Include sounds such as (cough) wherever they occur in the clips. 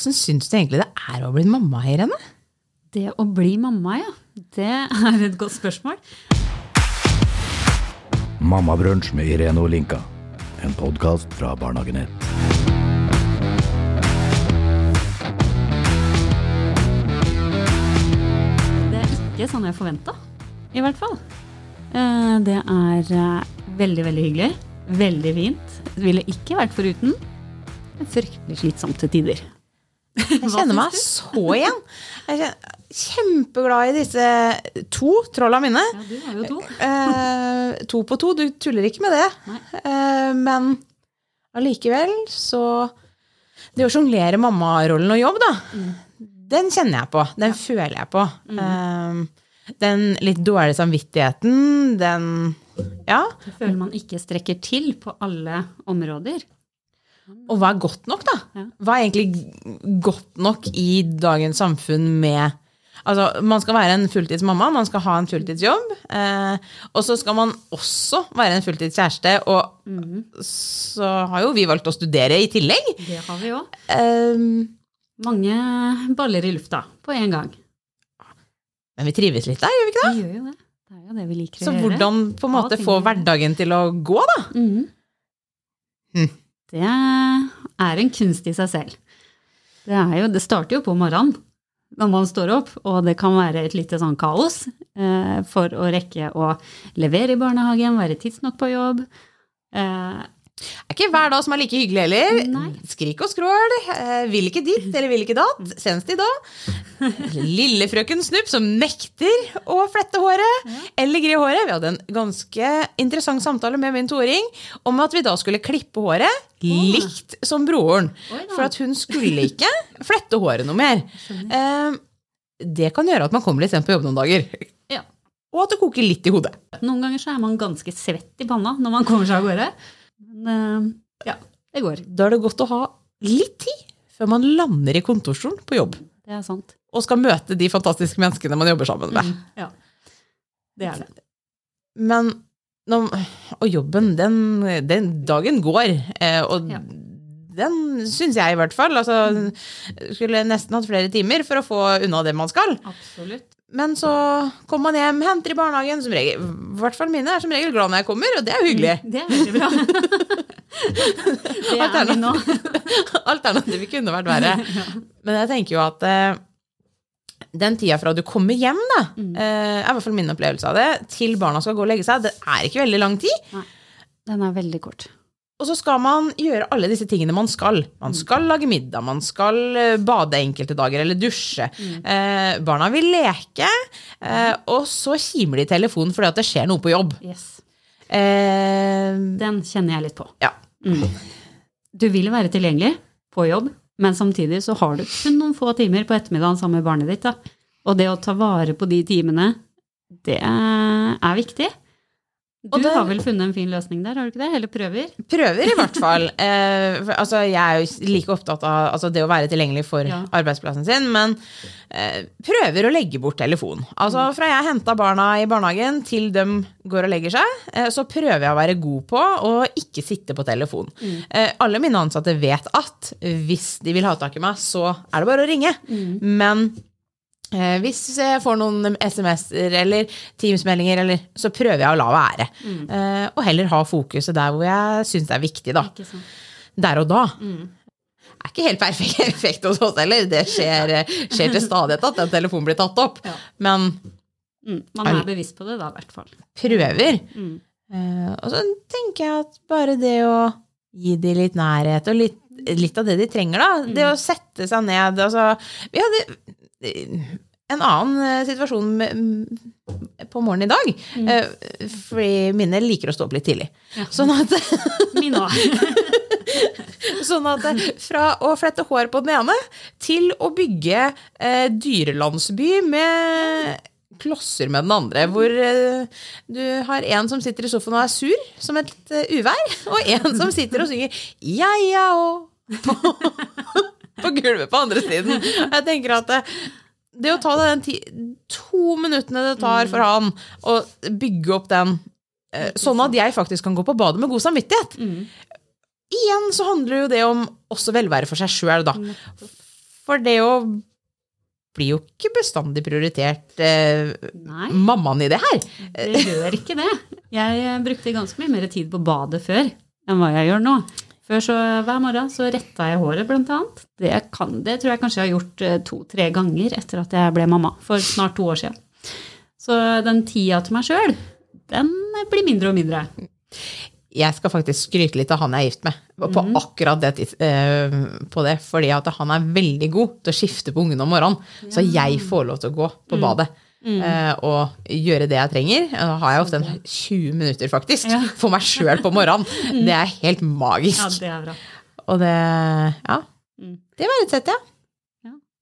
Åssen syns du egentlig det er å bli mamma, Irene? Det å bli mamma, ja. Det er et godt spørsmål. Mammabrunsj med Irene Olinka. En podkast fra Barnehagenett. Det er ikke sånn jeg forventa, i hvert fall. Eh, Det er eh, veldig, veldig hyggelig. Veldig fint. Det ville ikke vært foruten. Fryktelig slitsomt til tider. Jeg kjenner meg så igjen. Jeg er kjempeglad i disse to trolla mine. Ja, du er jo to. Eh, to på to, du tuller ikke med det. Eh, men allikevel så Det å sjonglere mammarollen og jobb, da, den kjenner jeg på. Den føler jeg på. Eh, den litt dårlige samvittigheten, den Ja. Det føler man ikke strekker til på alle områder. Og hva er godt nok, da? Hva er egentlig godt nok i dagens samfunn med Altså, Man skal være en fulltidsmamma, man skal ha en fulltidsjobb. Eh, og så skal man også være en fulltidskjæreste, og så har jo vi valgt å studere i tillegg. Det har vi òg. Eh, Mange baller i lufta på en gang. men vi trives litt der, gjør vi ikke det? Vi gjør jo det. Det er jo det vi liker Så å gjøre. hvordan på en måte få hverdagen til å gå, da? Mhm. Hm. Det er en kunst i seg selv. Det, jo, det starter jo på morgenen når man står opp, og det kan være et lite sånn kaos eh, for å rekke å levere i barnehagen, være tidsnok på jobb. Eh, Det er ikke hver dag som er like hyggelig heller. Nei. Skrik og skrål. eh, Vil ikke dit (laughs) eller vil ikke datt. Senest i dag. Lillefrøken Snupp som nekter å flette håret eller gri håret. Vi hadde en ganske interessant samtale med min toåring om at vi da skulle klippe håret likt som broren. For at hun skulle ikke flette håret noe mer. Eh, Det kan gjøre at man kommer litt sent på jobb noen dager. ja. Og at det koker litt i hodet. Noen ganger så er man ganske svett i panna når man kommer seg av gårde. Men eh, ja, det går. Da er det godt å ha litt tid før man lander i kontorstolen på jobb. Det er sant. og skal møte de fantastiske menneskene man jobber sammen med. Ja. Det er det. Men når, Og jobben, den, den dagen går, eh, og Ja. den syns jeg i hvert fall. Altså, skulle nesten hatt flere timer for å få unna det man skal. Absolutt. Men så kommer man hjem, henter i barnehagen. Som regel, I hvert fall mine er som regel glad når jeg kommer, og det er jo hyggelig. Det er veldig bra. (laughs) det er vi nå. Alternativet kunne vært verre. Men jeg tenker jo at eh, den tida fra du kommer hjem, da, Mm. eh, er i hvert fall min opplevelse av det, til barna skal gå og legge seg, det er ikke veldig lang tid. Nei. Den er veldig kort. Og så skal man gjøre alle disse tingene man skal. Man skal lage middag, man skal eh, bade enkelte dager eller dusje. Eh, barna vil leke, eh, og så kimer de i telefonen fordi at det skjer noe på jobb. Yes. Eh, Den kjenner jeg litt på. ja. Mm. Du vil være tilgjengelig på jobb, men samtidig så har du kun noen få timer på ettermiddagen sammen med barnet ditt. Da. Og det å ta vare på de timene, det er viktig. Du har vel funnet en fin løsning der, har du ikke det? Eller prøver? Prøver, i hvert (laughs) fall. Eh, for, altså, jeg er jo like opptatt av altså, det å være tilgjengelig for Ja. arbeidsplassen sin, men eh, prøver å legge bort telefon. Altså, fra jeg henta barna i barnehagen til de går og legger seg, eh, så prøver jeg å være god på å ikke sitte på telefon. Eh, alle mine ansatte vet at hvis de vil ha tak i meg, så er det bare å ringe. Men Eh, hvis jeg får noen SMS-er eller Teams-meldinger, så prøver jeg å la være. Eh, og heller ha fokuset der hvor jeg syns det er viktig, da. Der og da. Det er ikke helt perfekt (laughs) perfekt hos oss heller. Det skjer, eh, skjer til stadighet at den telefonen blir tatt opp. Ja. Men Mm. Man er bevisst på det, da, i hvert fall. prøver. Mm. Eh, og så tenker jeg at bare det å gi dem litt nærhet, og litt, litt av det de trenger, da. Det å sette seg ned altså, Vi hadde eh, en annen eh, situasjon med, mm, på morgenen i dag. Mm. fordi mine liker å stå opp litt tidlig. Sånn at (laughs) Min òg. (laughs) Sånn at eh, fra å flette hår på den ene til å bygge eh, dyrelandsby med klosser med den andre, hvor eh, du har en som sitter i sofaen og er sur som et uh, uvær, og en som sitter og synger ja, ja, og (laughs) på, gulvet på andre siden. (laughs) Jeg tenker at det, det å ta den ti, to minuttene det tar for han å bygge opp den, eh, sånn at jeg faktisk kan gå på badet med god samvittighet, igjen så handler jo det om også velvære for seg sjøl, da. For det jo blir jo ikke bestandig prioritert eh, mammaen i det her. det gjør ikke det. Jeg eh, brukte ganske mye mer tid på badet før enn hva jeg gjør nå. Før så hver morgen så retta jeg håret, blant annet. Det, kan, det tror jeg kanskje jeg har gjort eh, to-tre ganger etter at jeg ble mamma, for snart to år siden. Så den tida til meg sjøl, den blir mindre og mindre. Jeg skal faktisk skryte litt av han jeg er gift med, på akkurat det, eh, på det. Fordi at han er veldig god til å skifte på ungene om morgenen. Så jeg får lov til å gå på badet. Eh, og gjøre det jeg trenger. Da har jeg ofte en 20 minutter faktisk Ja. (laughs) for meg sjøl på morgenen. Det er helt magisk. Ja, det er bra. Og det Ja. Mm. Det verdsetter jeg.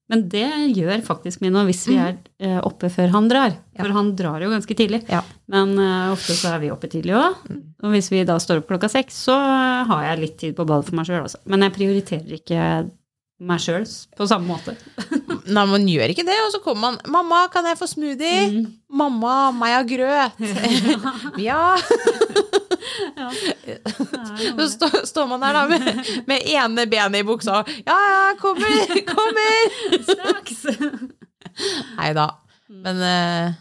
Men det gjør faktisk Mino hvis vi er eh, oppe før han drar. For han drar jo ganske tidlig. Ja. Men eh, ofte så er vi oppe tidlig òg. Og hvis vi da står opp klokka seks, så har jeg litt tid på badet for meg sjøl også. Men jeg prioriterer ikke meg sjøl på samme måte. (laughs) Nei, man gjør ikke det, og så kommer man 'Mamma, kan jeg få smoothie?' 'Mamma, meg har grøt'. (laughs) ja. (laughs) Ja. Så stå, står man der da med, med ene benet i buksa og 'Ja, ja, kommer, kommer'. Straks! Nei da. Men uh,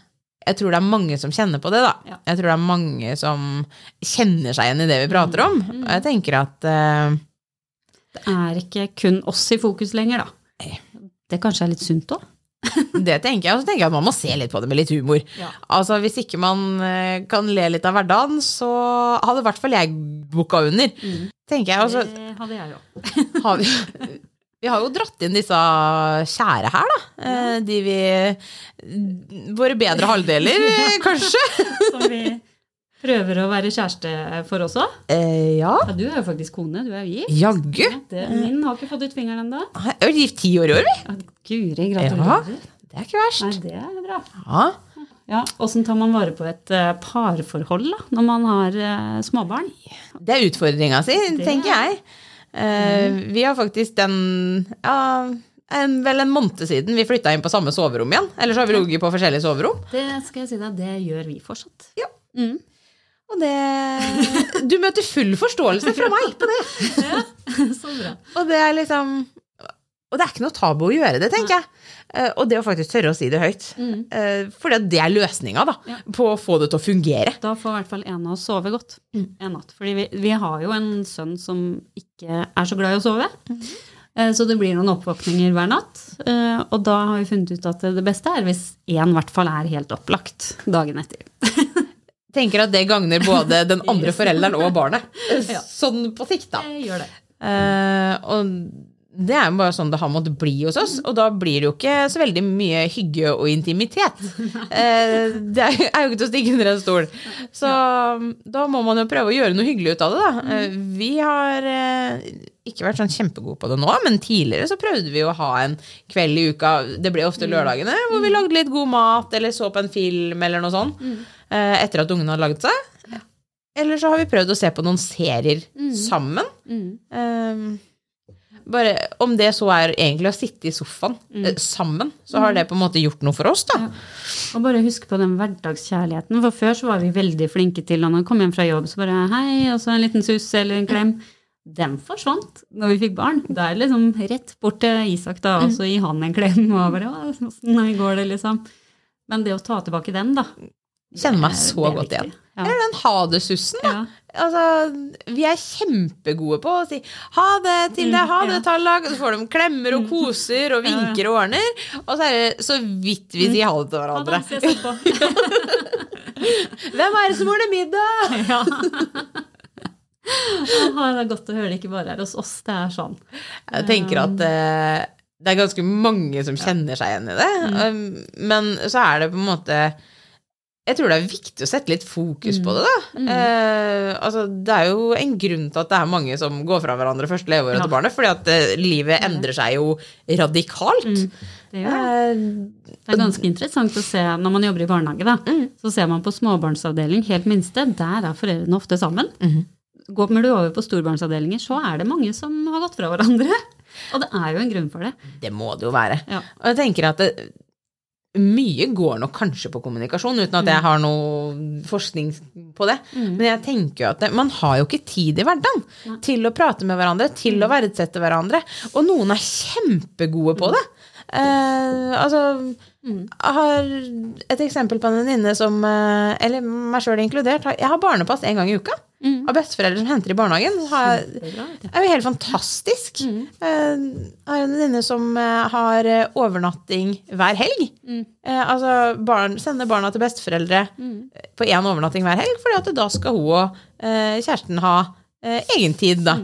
jeg tror det er mange som kjenner på det, da. Ja. Jeg tror det er mange som kjenner seg igjen i det vi prater om. Og jeg tenker at eh, Det er ikke kun oss i fokus lenger, da. Det kanskje er litt sunt òg? (laughs) det tenker jeg, og så tenker jeg at man må se litt på det med litt humor. Ja. Altså Hvis ikke man eh, kan le litt av hverdagen, så hadde i hvert fall jeg booka under. tenker jeg. Altså, Det hadde jeg òg. (laughs) vi, vi har jo dratt inn disse kjære her, da. Ja. De vi Våre bedre halvdeler, eh, (laughs) kanskje. Som vi prøver å være kjæreste for også. Eh, ja. Ja, du er jo faktisk kone. Du er jo gift. Jaggu. Ja, min har ikke fått ut fingeren ennå. Har vært gift ti år i år, vi. Guri, gratulerer. Det er ikke verst. Nei, det er bra. Ja. Ja, Åssen tar man vare på et eh, parforhold da, når man har uh, småbarn? Det er utfordringa si, Det tenker jeg. Uh, Vi har faktisk den ja, en, vel en måned siden vi flytta inn på samme soverom igjen. Eller så har vi ligget på forskjellige soverom. Det skal jeg si deg, det gjør vi fortsatt. Ja. Mm. Og det Du møter full forståelse fra meg på det. Så bra. Og det er liksom Og det er ikke noe tabu å gjøre det, tenker jeg. Eh, Og det å faktisk tørre å si det høyt. Mm. For det er løsninga da, Ja. på å få det til å fungere. Da får i hvert fall en av oss sove godt Mm. en natt. Fordi vi, vi har jo en sønn som ikke er så glad i å sove. Mm. Så det blir noen oppvåkninger hver natt. Eh, Og da har vi funnet ut at det beste er hvis én i hvert fall er helt opplagt dagen etter. Tenker at det gagner både (laughs) den andre forelderen og barnet. Sånn på sikt, da. Jeg gjør det. Uh, og det er jo bare sånn det har måttet bli hos oss, og da blir det jo ikke så veldig mye hygge og intimitet. Uh, (laughs) det er jo ikke til å stikke under en stol. Så da må man jo prøve å gjøre noe hyggelig ut av det, da. Uh, vi har ikke vært sånn kjempegode på det nå, men tidligere så prøvde vi å ha en kveld i uka, det ble ofte lørdagene, hvor vi lagde litt god mat, eller så på en film, eller noe sånt, etter at ungene har laget seg. Eller så har vi prøvd å se på noen serier sammen. Mm. Eh, bare, om det så er egentlig å sitte i sofaen mm. sammen, så har det på en måte gjort noe for oss, da. Og bare husk på den hverdagskjærligheten. For før så var vi veldig flinke til når man kom hjem fra jobb, så bare hei, og så en liten suss eller en klem. Den forsvant når vi fikk barn. Da er det liksom rett bort til Isak da, og så gi han en klem. Og bare åssen går det, liksom. Men det å ta tilbake den, da. Kjenner meg så det godt igjen. Ja. Eller den ha det-sussen. Ja. Altså, vi er kjempegode på å si ha det til deg, ha det, ja. Tallag. Så får de klemmer og koser og vinker og ordner. Og så er det så vidt vi sier ha det til hverandre. (laughs) Hvem er det som ordner middag? (laughs) Ja. Det er godt å høre det ikke bare er hos oss. Det er sånn. Jeg tenker at eh, det er ganske mange som kjenner seg igjen i det. Um, men så er det på en måte Jeg tror det er viktig å sette litt fokus på det, da. Eh, altså, det er jo en grunn til at det er mange som går fra hverandre første leveåret Ja. til barnet, fordi at eh, livet endrer seg jo radikalt. Det gjør det. Eh, Det er ganske interessant å se når man jobber i barnehage. da, Så ser man på småbarnsavdeling, helt minste, der er foreldrene ofte sammen. Går du over på storbarnsavdelinger, så er det mange som har gått fra hverandre. Og det er jo en grunn for det. det må det jo være. Ja. Og jeg tenker at det, mye går nok kanskje på kommunikasjon, uten at jeg har noe forskning på det. Men jeg tenker jo at det, man har jo ikke tid i hverdagen til å prate med hverandre, til å verdsette hverandre. Og noen er kjempegode på det. Eh, altså, jeg har et eksempel på en venninne som, eh, eller meg sjøl inkludert, har- jeg har barnepass en gang i uka. Av besteforeldre som henter i barnehagen. Har det er jo helt fantastisk. Eh, Jeg har en venninne som har overnatting hver helg. Altså barn, sender barna til besteforeldre på én overnatting hver helg, fordi at da skal hun og kjæresten ha egentid, da.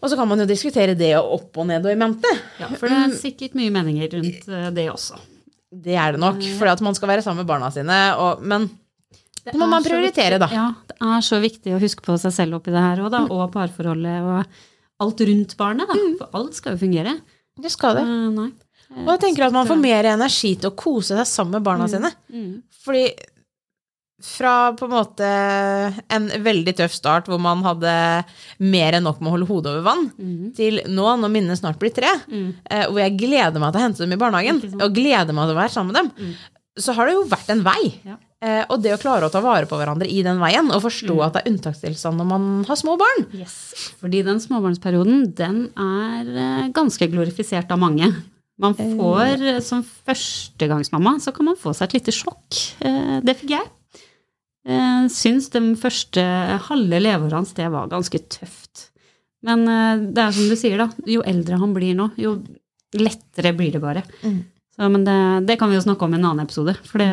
Og så kan man jo diskutere det opp og ned og i mente. Ja, for det er sikkert mye meninger rundt eh, det også. Det er det nok, For man skal være sammen med barna sine. Og, men Det må man prioritere, da. Ja, det er så viktig å huske på seg selv oppi det her òg, da. Og parforholdet og alt rundt barnet, da. For alt skal jo fungere. det skal det. Eh, nei. Og jeg tenker at man får mer energi til å kose seg sammen med barna sine. Mm. Fordi fra på en måte en veldig tøff start hvor man hadde mer enn nok med å holde hodet over vann, mm. til nå, når minnene snart blir tre, mm. hvor jeg gleder meg til å hente dem i barnehagen, Mm. Og gleder meg til å være sammen med dem, så har det jo vært en vei. Ja. Eh, og det å klare å ta vare på hverandre i den veien, og forstå Mm. at det er unntakstilstand når man har små barn. Yes. Fordi den småbarnsperioden, den er eh, ganske glorifisert av mange. Man får, eh, som førstegangsmamma, så kan man få seg et lite sjokk. Eh, Det fikk jeg. Eh, Syns den første halve leveårene hans, det var ganske tøft. Men eh, det er som du sier, da. Jo eldre han blir nå, jo lettere blir det bare. Mm. Så, men det, det kan vi jo snakke om i en annen episode, for det,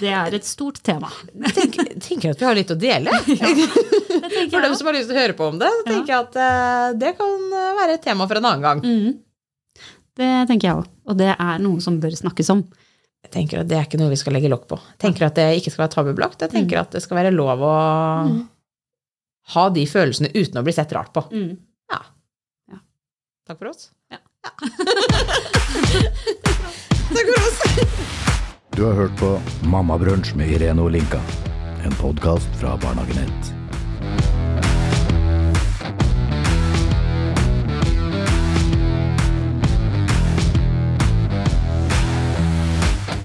det er et stort tema. (laughs) Jeg tenker, tenker at vi har litt å dele. (laughs) (laughs) For dem som har lyst til å høre på om det, så tenker jeg at eh, det kan eh, være et tema for en annen gang. Mm. Det tenker jeg òg. Og det er noe som bør snakkes om. Jeg tenker at Det er ikke noe vi skal legge lokk på. Jeg tenker at det ikke skal være tabubelagt. Jeg tenker at det skal være lov å ha de følelsene uten å bli sett rart på. Mm. Takk for oss. Ja. (laughs) Takk for oss. Du har hørt på Mammabrunsj med Irene Olinka. En podkast fra Barnehagenett. 1.